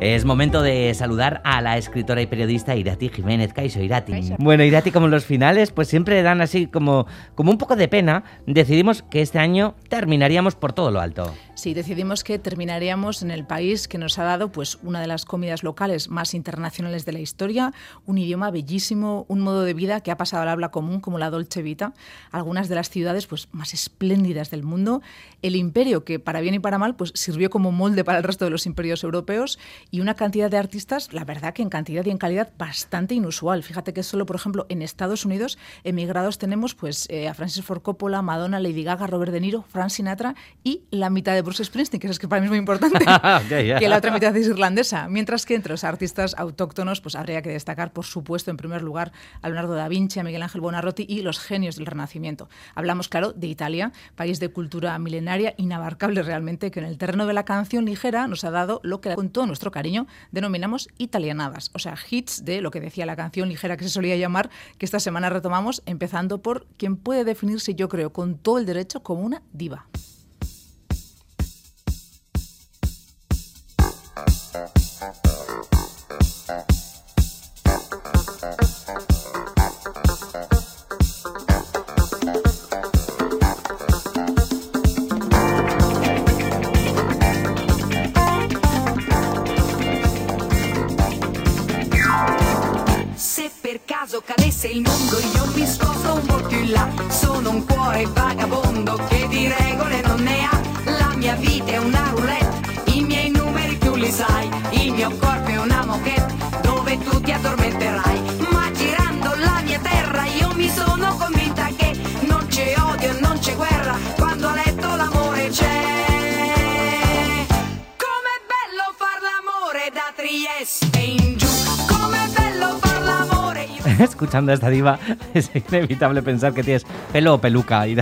Es momento de saludar a la escritora y periodista Irati Jiménez. Caiso Irati. Bueno, Irati, como los finales, pues siempre dan así como, como un poco de pena. Decidimos que este año terminaríamos por todo lo alto. Sí, decidimos que terminaríamos en el país que nos ha dado pues una de las comidas locales más internacionales de la historia, un idioma bellísimo, un modo de vida que ha pasado al habla común como la Dolce Vita, algunas de las ciudades pues más espléndidas del mundo, el imperio que para bien y para mal pues sirvió como molde para el resto de los imperios europeos y una cantidad de artistas, la verdad que en cantidad y en calidad bastante inusual. Fíjate que solo, por ejemplo, en Estados Unidos emigrados tenemos pues eh, a Francis Ford Coppola, Madonna, Lady Gaga, Robert De Niro, Frank Sinatra y la mitad de Bruce Springsteen, que es que para mí es muy importante, que la otra mitad es irlandesa. Mientras que entre los artistas autóctonos pues habría que destacar, por supuesto, en primer lugar a Leonardo da Vinci, a Miguel Ángel Buonarroti y los genios del Renacimiento. Hablamos, claro, de Italia, país de cultura milenaria, inabarcable realmente, que en el terreno de la canción ligera nos ha dado lo que con todo nuestro cariño denominamos italianadas, o sea, hits de lo que decía la canción ligera que se solía llamar, que esta semana retomamos, empezando por quien puede definirse, yo creo, con todo el derecho como una diva. Vita è una roulette. I miei numeri tu li sai il mio corpo è una moquette dove tu ti addormenterai. Ma girando la mia terra io mi sono convinta che non c'è odio e non c'è guerra. Quando a letto l'amore c'è. Com'è bello far l'amore da Trieste in escuchando a esta diva, es inevitable pensar que tienes pelo o peluca. Y,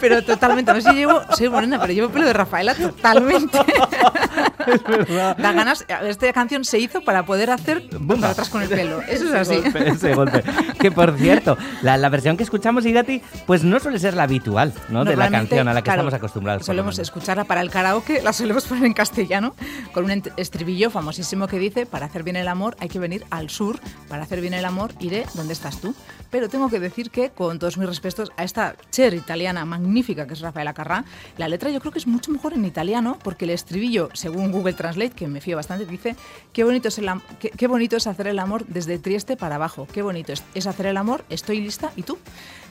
pero totalmente. A ver si llevo, soy morena, pero llevo pelo de Rafaela totalmente. es verdad. Da ganas, esta canción se hizo para poder hacer para atrás con el pelo. Eso es así. ese golpe. Que por cierto, la, la, versión que escuchamos, Igati, pues no suele ser la habitual, ¿no? De la canción a la que estamos acostumbrados. Solemos escucharla para el karaoke, la solemos poner en castellano, con un estribillo famosísimo que dice: Para hacer bien el amor hay que venir al sur, para hacer bien el amor iré ¿dónde estás tú? Pero tengo que decir que, con todos mis respetos a esta cher italiana magnífica que es Rafaela Carrá, la letra yo creo que es mucho mejor en italiano, porque el estribillo, según Google Translate, que me fío bastante, dice, qué bonito es, el, bonito es hacer el amor desde Trieste para abajo, qué bonito es hacer el amor, estoy lista, ¿y tú?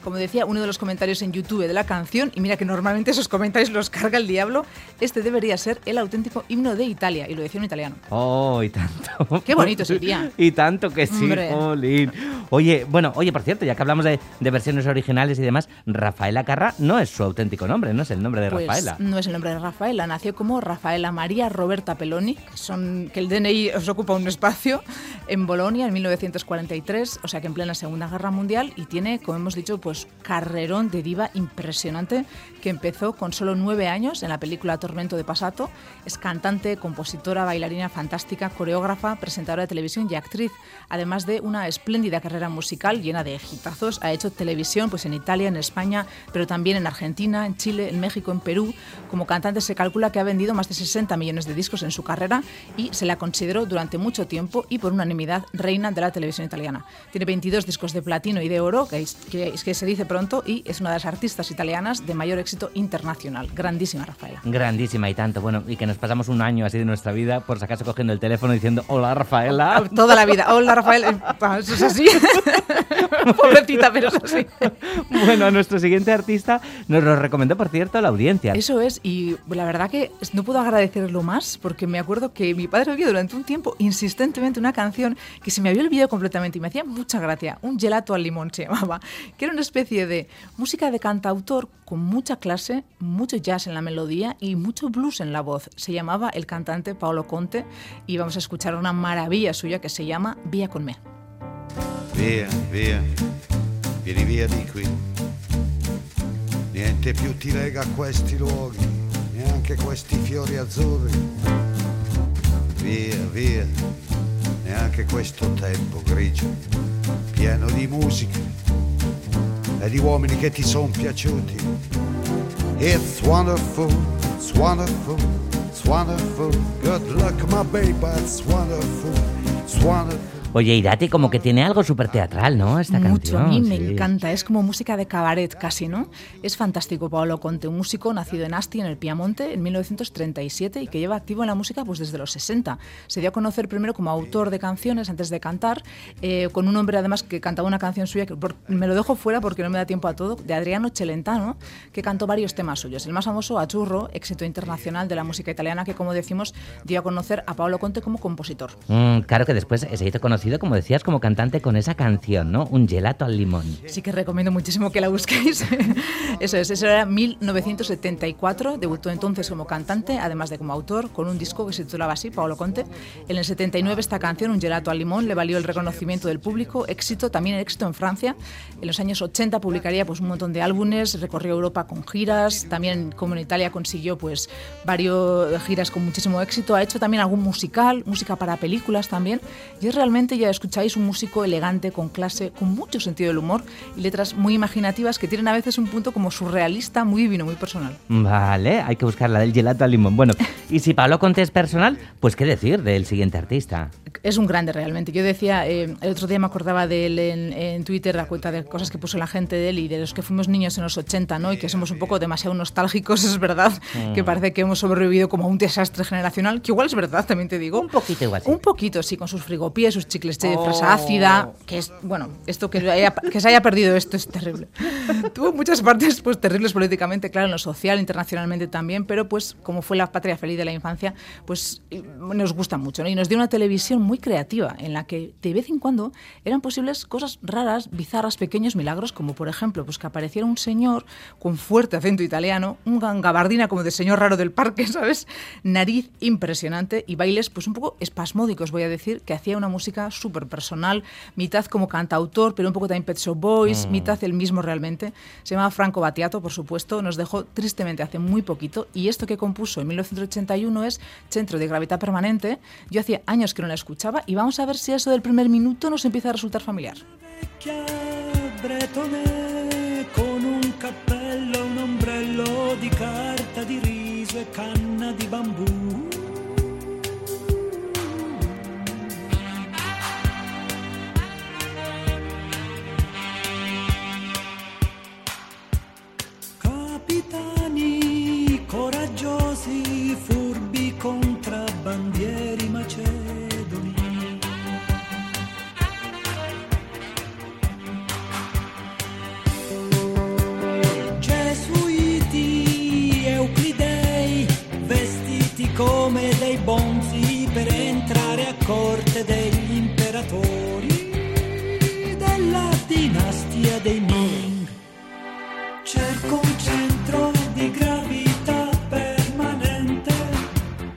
Como decía uno de los comentarios en YouTube de la canción, y mira que normalmente esos comentarios los carga el diablo, este debería ser el auténtico himno de Italia, y lo decía un italiano. Oh, y tanto. Qué bonito sería. y tanto que sí, Jolín. Oye, bueno, oye, por cierto, ya que hablamos de, versiones originales y demás, Rafaela Carra no es su auténtico nombre, no es el nombre de pues Rafaela. No es el nombre de Rafaela, nació como Rafaela María Roberta Peloni, que, son, que el DNI os ocupa un espacio, en Bolonia en 1943, o sea que en plena Segunda Guerra Mundial, y tiene, como hemos dicho, pues pues, carrerón de diva impresionante que empezó con solo nueve años en la película Tormento de Pasato. Es cantante, compositora, bailarina fantástica, coreógrafa, presentadora de televisión y actriz, además de una espléndida carrera musical llena de hitazos. Ha hecho televisión pues, en Italia, en España, pero también en Argentina, en Chile, en México, en Perú. Como cantante se calcula que ha vendido más de 60 millones de discos en su carrera y se la consideró durante mucho tiempo y por unanimidad reina de la televisión italiana. Tiene 22 discos de platino y de oro, que, que, que se dice pronto, y es una de las artistas italianas de mayor éxito internacional. Grandísima, Rafaela. Grandísima y tanto. Bueno, y que nos pasamos un año así de nuestra vida, por si acaso cogiendo el teléfono diciendo, hola, Rafaela. Toda la vida, hola, Rafaela. Ah, eso es así. Pobrecita, pero es así. bueno, nuestro siguiente artista nos lo recomendó, por cierto, la audiencia. Eso es, y la verdad que no puedo agradecerlo más, porque me acuerdo que mi padre oía durante un tiempo insistentemente una canción que se me había olvidado completamente y me hacía mucha gracia. Un gelato al limón se llamaba, que era una especie de música de cantautor con mucha clase, mucho jazz en la melodía y mucho blues en la voz. Se llamaba el cantante Paolo Conte y vamos a escuchar una maravilla suya que se llama Via con me. Via, via, vieni via di qui. Niente più ti lega a questi luoghi, neanche questi fiori azzurri. Via, via, neanche questo tempo grigio, pieno di musica e di uomini che ti sono piaciuti. It's wonderful, it's wonderful, It's wonderful. Good luck, my baby. It's wonderful. It's wonderful. Oye, Irati como que tiene algo súper teatral, ¿no? Esta Mucho, canción. a mí me sí. encanta, es como música de cabaret casi, ¿no? Es fantástico Paolo Conte, un músico nacido en Asti, en el Piamonte, en 1937 y que lleva activo en la música pues desde los 60. Se dio a conocer primero como autor de canciones antes de cantar, eh, con un hombre además que cantaba una canción suya, que por- me lo dejo fuera porque no me da tiempo a todo, de Adriano Celentano, que cantó varios temas suyos. El más famoso, Achurro, éxito internacional de la música italiana, que como decimos, dio a conocer a Paolo Conte como compositor. Mm, claro que después se hizo conocido, como decías, como cantante con esa canción, ¿no? Un gelato al limón. Sí que recomiendo muchísimo que la busquéis. Eso es, eso era 1974, debutó entonces como cantante, además de como autor, con un disco que se titulaba así, Paolo Conte. En el 79 esta canción, Un gelato al limón, le valió el reconocimiento del público, éxito, también éxito en Francia. En los años 80 publicaría pues un montón de álbumes, recorrió Europa con giras, también como en Italia consiguió pues varios giras con muchísimo éxito, ha hecho también algún musical, música para películas también, y es realmente, ya escucháis, un músico elegante, con clase, con mucho sentido del humor y letras muy imaginativas que tienen a veces un punto como surrealista, muy divino, muy personal. Vale, hay que buscar la del gelato al limón. Bueno, y si Pablo Conte es personal, pues qué decir del siguiente artista. Es un grande realmente. Yo decía, eh, el otro día me acordaba de él en, en Twitter, la cuenta de cosas que puso la gente de él y de los que fuimos niños en los 80, ¿no? Y que somos un poco demasiado nostálgicos, es verdad, que parece que hemos sobrevivido como a un desastre generacional, que igual es verdad, también te digo. Un poquito igual, sí. Un poquito, sí, con sus frigopiés, sus chicles de Oh. fresa ácida, que es, bueno, esto que, haya- que se haya perdido esto es terrible. Tuvo muchas partes pues terribles políticamente, claro, en lo social, internacionalmente también, pero pues como fue la patria feliz de la infancia, pues nos gusta mucho, ¿no? Y nos dio una televisión muy creativa en la que de vez en cuando eran posibles cosas raras, bizarras, pequeños milagros, como por ejemplo, pues que apareciera un señor con fuerte acento italiano, un gabardina como de señor raro del parque, ¿sabes? Nariz impresionante y bailes pues un poco espasmódicos, voy a decir, que hacía una música súper personal, mitad como cantautor, pero un poco también Pet Shop Boys, mitad el mismo realmente. Se llamaba Franco Battiato, por supuesto, nos dejó tristemente hace muy poquito y esto que compuso en 1981 es Centro de Gravedad Permanente. Yo hacía años que no la escuchaba y vamos a ver si eso del primer minuto nos empieza a resultar familiar. vecchia bretone con un cappello, un ombrello di carta di riso e canna di bambù.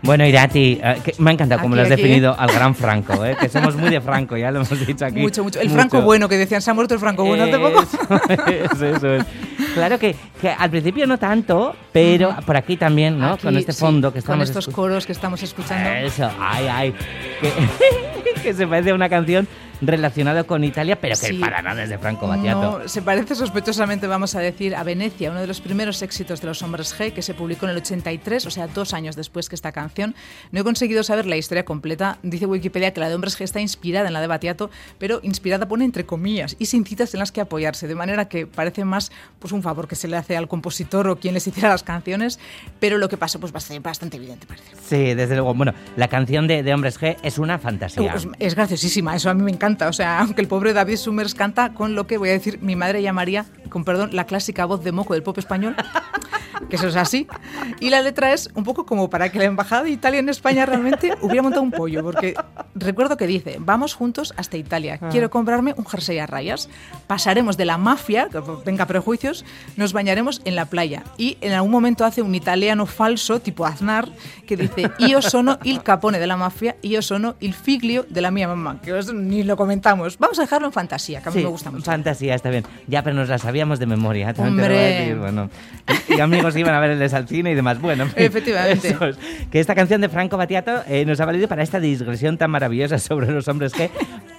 Bueno, Irati, eh, me ha encantado como Aquí, lo has aquí. definido al gran Franco, ¿eh? que somos muy de Franco, ya lo hemos dicho aquí. Mucho, mucho. El Franco bueno, que decían, se ha muerto el Franco bueno hace poco. Eso, eso es. Claro que, que al principio no tanto, pero por aquí también, ¿no? Aquí, con este sí, fondo que Con estamos estos escu- coros que estamos escuchando. Eso, ay, ay. Que, que se parece a una canción relacionada con Italia, pero que Sí. para nada es de Franco Battiato. No, se parece sospechosamente, vamos a decir, a Venecia, uno de los primeros éxitos de los Hombres G, que se publicó en el 83, o sea, dos años después que esta canción. No he conseguido saber la historia completa. Dice Wikipedia que la de Hombres G está inspirada en la de Battiato, pero inspirada pone entre comillas y sin citas en las que apoyarse, de manera que parece más pues un favor que se le hace al compositor o quien les hiciera las canciones, pero lo que pasó pues bastante, bastante evidente parece. Sí, desde luego. Bueno, la canción de, de Hombres G es una fantasía. Pues es graciosísima, eso a mí me encanta. O sea, aunque el pobre David Summers canta con lo que voy a decir, mi madre llamaría, con perdón, la clásica voz de moco del pop español, que eso es así. Y la letra es un poco como para que la embajada de Italia en España realmente hubiera montado un pollo, porque recuerdo que dice: Vamos juntos hasta Italia, quiero comprarme un jersey a rayas, pasaremos de la mafia, que venga prejuicios, nos bañaremos en la playa. Y en algún momento hace un italiano falso, tipo Aznar, que dice: Io sono il capone de la mafia, io sono il figlio de la mia mamá. Que eso ni lo comentamos. Vamos a dejarlo en fantasía, que a mí Sí, me gusta mucho. fantasía, está bien. Ya, pero nos la sabíamos de memoria. Hombre. decir, bueno. Y, y amigos iban a ver el de Salcine y demás. Bueno, Efectivamente. Que esta canción de Franco Battiato eh, nos ha valido para esta digresión tan maravillosa sobre los hombres que...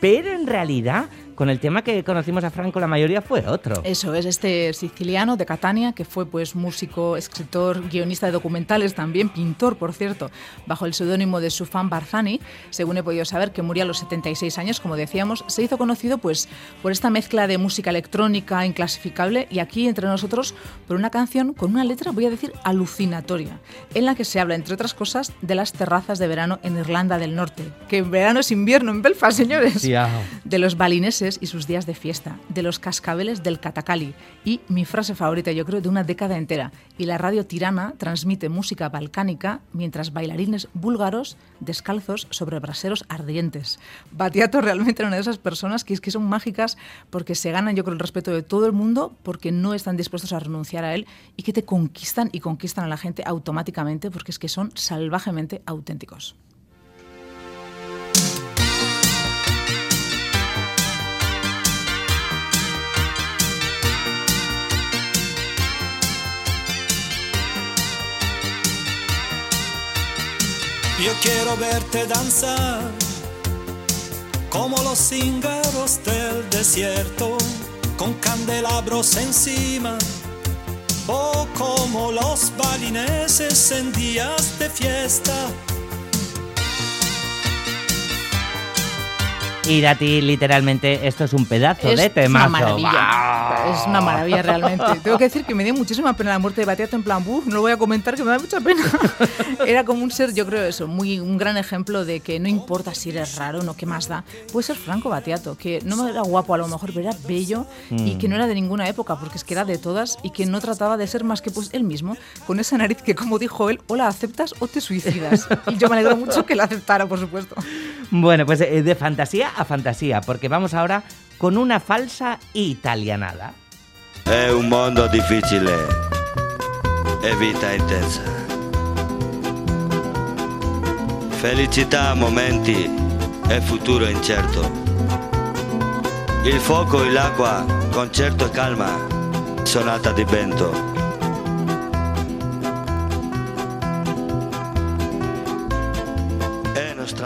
Pero en realidad con el tema que conocimos a Franco, la mayoría fue otro. Eso es, este siciliano de Catania, que fue pues músico, escritor, guionista de documentales, también pintor, por cierto, bajo el seudónimo de Sufan Barzani, según he podido saber, que murió a los 76 años, como decíamos, se hizo conocido pues por esta mezcla de música electrónica inclasificable y aquí entre nosotros por una canción con una letra, voy a decir, alucinatoria, en la que se habla, entre otras cosas, de las terrazas de verano en Irlanda del Norte, que en verano es invierno en Belfast, señores, de los balineses y sus días de fiesta, de los cascabeles del Catacali y mi frase favorita, yo creo, de una década entera. Y la radio tirana transmite música balcánica mientras bailarines búlgaros descalzos sobre braseros ardientes. Batiato realmente era una de esas personas que es que son mágicas porque se ganan, yo creo, el respeto de todo el mundo porque no están dispuestos a renunciar a él y que te conquistan y conquistan a la gente automáticamente porque es que son salvajemente auténticos. Yo quiero verte danzar como los cíngaros del desierto, con candelabros encima, o como los balineses en días de fiesta Irati, literalmente, esto es un pedazo de temazo. Una maravilla. Es una maravilla realmente. Tengo que decir que me dio muchísima pena la muerte de Batiato en plan, Buf, no lo voy a comentar, que me da mucha pena. Era como un ser, yo creo eso, muy un gran ejemplo de que no importa si eres raro, no, qué más da. Puede ser Franco Batiato, que no era guapo a lo mejor, pero era bello y que no era de ninguna época, porque es que era de todas y que no trataba de ser más que pues él mismo, con esa nariz que, como dijo él, o la aceptas o te suicidas. Y yo me alegro mucho que la aceptara, por supuesto. Bueno, pues eh, de fantasía a fantasía, porque vamos ahora con una falsa italianada. È un mondo difficile e vita intensa. Felicità momenti e futuro incerto. Il fuoco e l'acqua, concerto e calma, sonata di vento.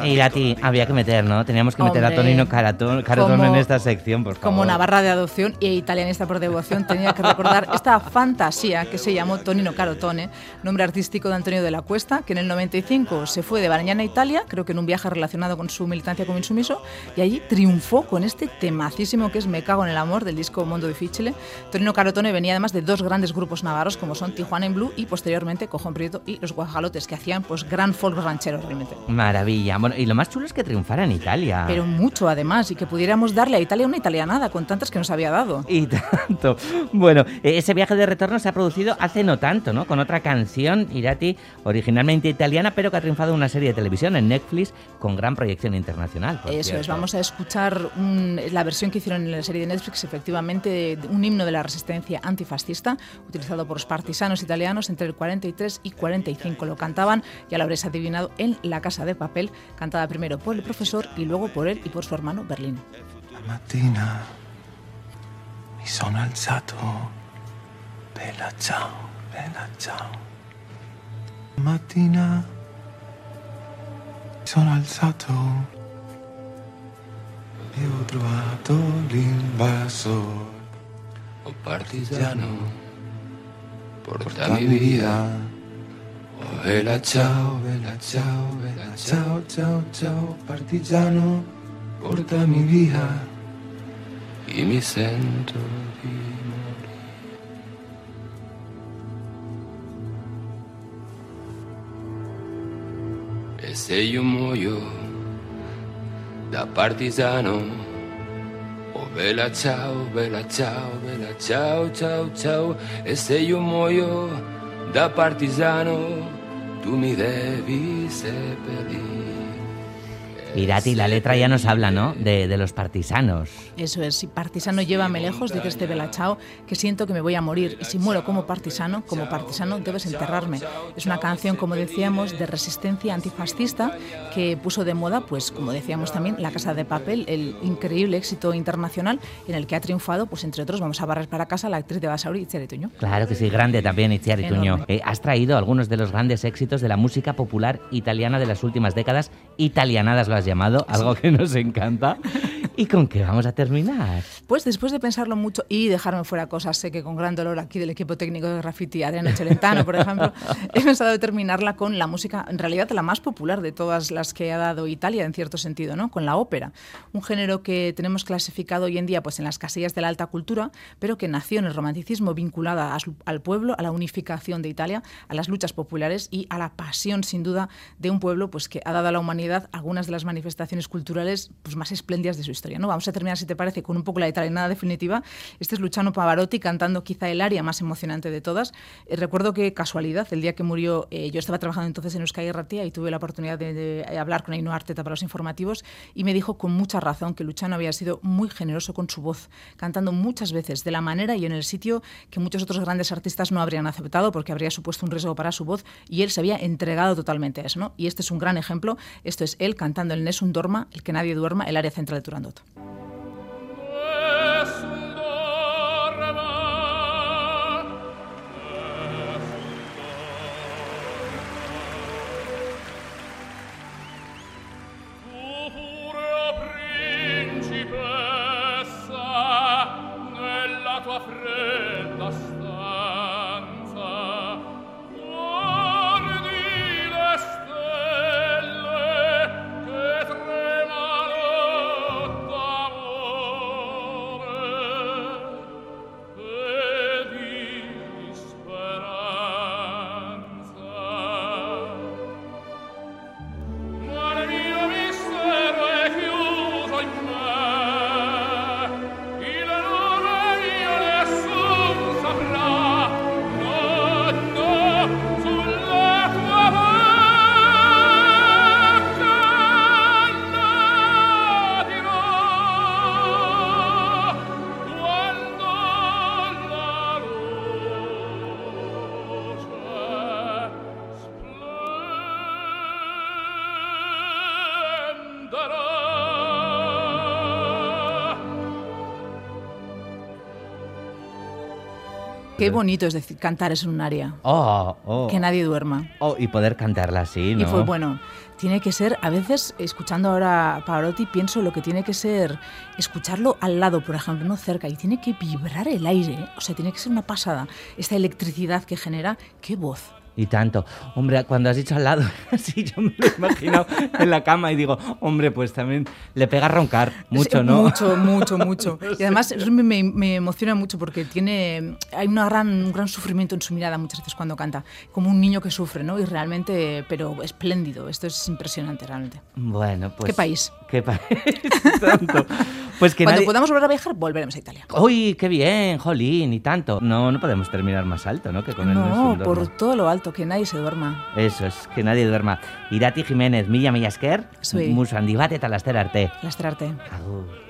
Y a ti había que meter, ¿no? Teníamos que meter a Tonino Caratón, en esta sección, por favor. Como Navarra de adopción y italianista por devoción, tenía que recordar esta fantasía que se llamó Tonino Carotone, nombre artístico de Antonio de la Cuesta, que en el 95 se fue de Barañana a Italia, creo que en un viaje relacionado con su militancia como insumiso, y allí triunfó con este temacísimo que es Me cago en el amor del disco Mondo Difficile. Tonino Carotone venía además de dos grandes grupos navarros como son Tijuana en Blue y posteriormente Cojón Prieto y Los Guajalotes, que hacían pues gran folk ranchero realmente. Maravilla y lo más chulo es que triunfara en Italia. Pero mucho además, y que pudiéramos darle a Italia una italianada con tantas que nos había dado. Y tanto. Bueno, e-, ese viaje de retorno se ha producido hace no tanto, ¿no? Con otra canción, Irati, originalmente italiana, pero que ha triunfado en una serie de televisión en Netflix con gran proyección internacional. Eso es, vamos a escuchar la versión que hicieron en la serie de Netflix, efectivamente, un himno de la resistencia antifascista, utilizado por los partisanos italianos entre el 43 y 45. Lo cantaban, ya lo habréis adivinado, en La Casa de Papel, cantada primero por el profesor y luego por él y por su hermano Berlín. La mattina mi sono alzato, bella ciao, bella ciao. La mattina mi sono alzato e ho trovato l'invasor. Oh partigiano, porta mi via. Vela ciao, vela ciao, vela ciao, ciao, ciao, partigiano, portami via, e mi sento di morire. E se io muoio da partigiano, oh vela ciao, vela ciao, vela ciao, ciao, ciao, e se io muoio da partigiano tu mi devi seppellire. Irati, la letra ya nos habla, ¿no? De, de, los partisanos. Eso es, si partisano llévame lejos, que este Belachao, que siento que me voy a morir. Y si muero como partisano, como partisano debes enterrarme. Es una canción, como decíamos, de resistencia antifascista que puso de moda, pues como decíamos también, La Casa de Papel, el increíble éxito internacional en el que ha triunfado, pues entre otros, vamos a barrer para casa la actriz de Basauri, Itziar Ituño. Claro que sí, grande también Itziar Ituño. Eh, has traído algunos de los grandes éxitos de la música popular italiana de las últimas décadas, italianadas lo has llamado, algo que nos encanta. ¿Y con qué vamos a terminar? Pues después de pensarlo mucho y dejarme fuera cosas, sé que con gran dolor aquí del equipo técnico de graffiti, Adriano Celentano, por ejemplo, he pensado terminarla con la música, en realidad la más popular de todas las que ha dado Italia, en cierto sentido, ¿no? Con la ópera. Un género que tenemos clasificado hoy en día pues, en las casillas de la alta cultura, pero que nació en el romanticismo vinculada a su- al pueblo, a la unificación de Italia, a las luchas populares y a la pasión, sin duda, de un pueblo pues, que ha dado a la humanidad algunas de las manifestaciones culturales pues, más espléndidas de su historia. ¿No? Vamos a terminar, si te parece, con un poco la italianada definitiva. Este es Luciano Pavarotti cantando quizá el aria más emocionante de todas. Eh, recuerdo que, casualidad, el día que murió, eh, yo estaba trabajando entonces en Euskadi Ratia y tuve la oportunidad de, de hablar con Ainhoa Arteta para los informativos y me dijo con mucha razón que Luciano había sido muy generoso con su voz, cantando muchas veces de la manera y en el sitio que muchos otros grandes artistas no habrían aceptado porque habría supuesto un riesgo para su voz y él se había entregado totalmente a eso. ¿no? Y este es un gran ejemplo. Esto es él cantando el Nessun Dorma, el que nadie duerma, el área central de Turandot. podkast. Qué bonito es decir, cantar es en un área. Oh, oh. Que nadie duerma. Oh, y poder cantarla así, ¿no? Y fue bueno. Tiene que ser, a veces, escuchando ahora a Pavarotti, pienso lo que tiene que ser escucharlo al lado, por ejemplo, no cerca, y tiene que vibrar el aire. ¿eh? O sea, tiene que ser una pasada. Esta electricidad que genera, qué voz. Y tanto. Hombre, cuando has dicho al lado, sí, yo me lo he imaginado en la cama y digo, hombre, pues también le pega a roncar mucho, Sí, ¿no? Mucho, mucho, mucho. Y además me, me- emociona mucho porque tiene, hay una gran, un gran sufrimiento en su mirada muchas veces cuando canta, como un niño que sufre, ¿no? Y realmente, pero espléndido. Esto es impresionante realmente. Bueno, pues... ¿Qué país? ¿Qué país? tanto. Pues que Cuando nadie... podamos volver a viajar, volveremos a Italia. ¡Uy, qué bien, jolín! Y tanto. No, no podemos terminar más alto, ¿no? Que con el No, por todo lo alto, que nadie se duerma. Eso es, que nadie duerma. Irati Jiménez, mila mila esker, Zuei. musu handi bat eta laster arte. Lastrarte. Agur.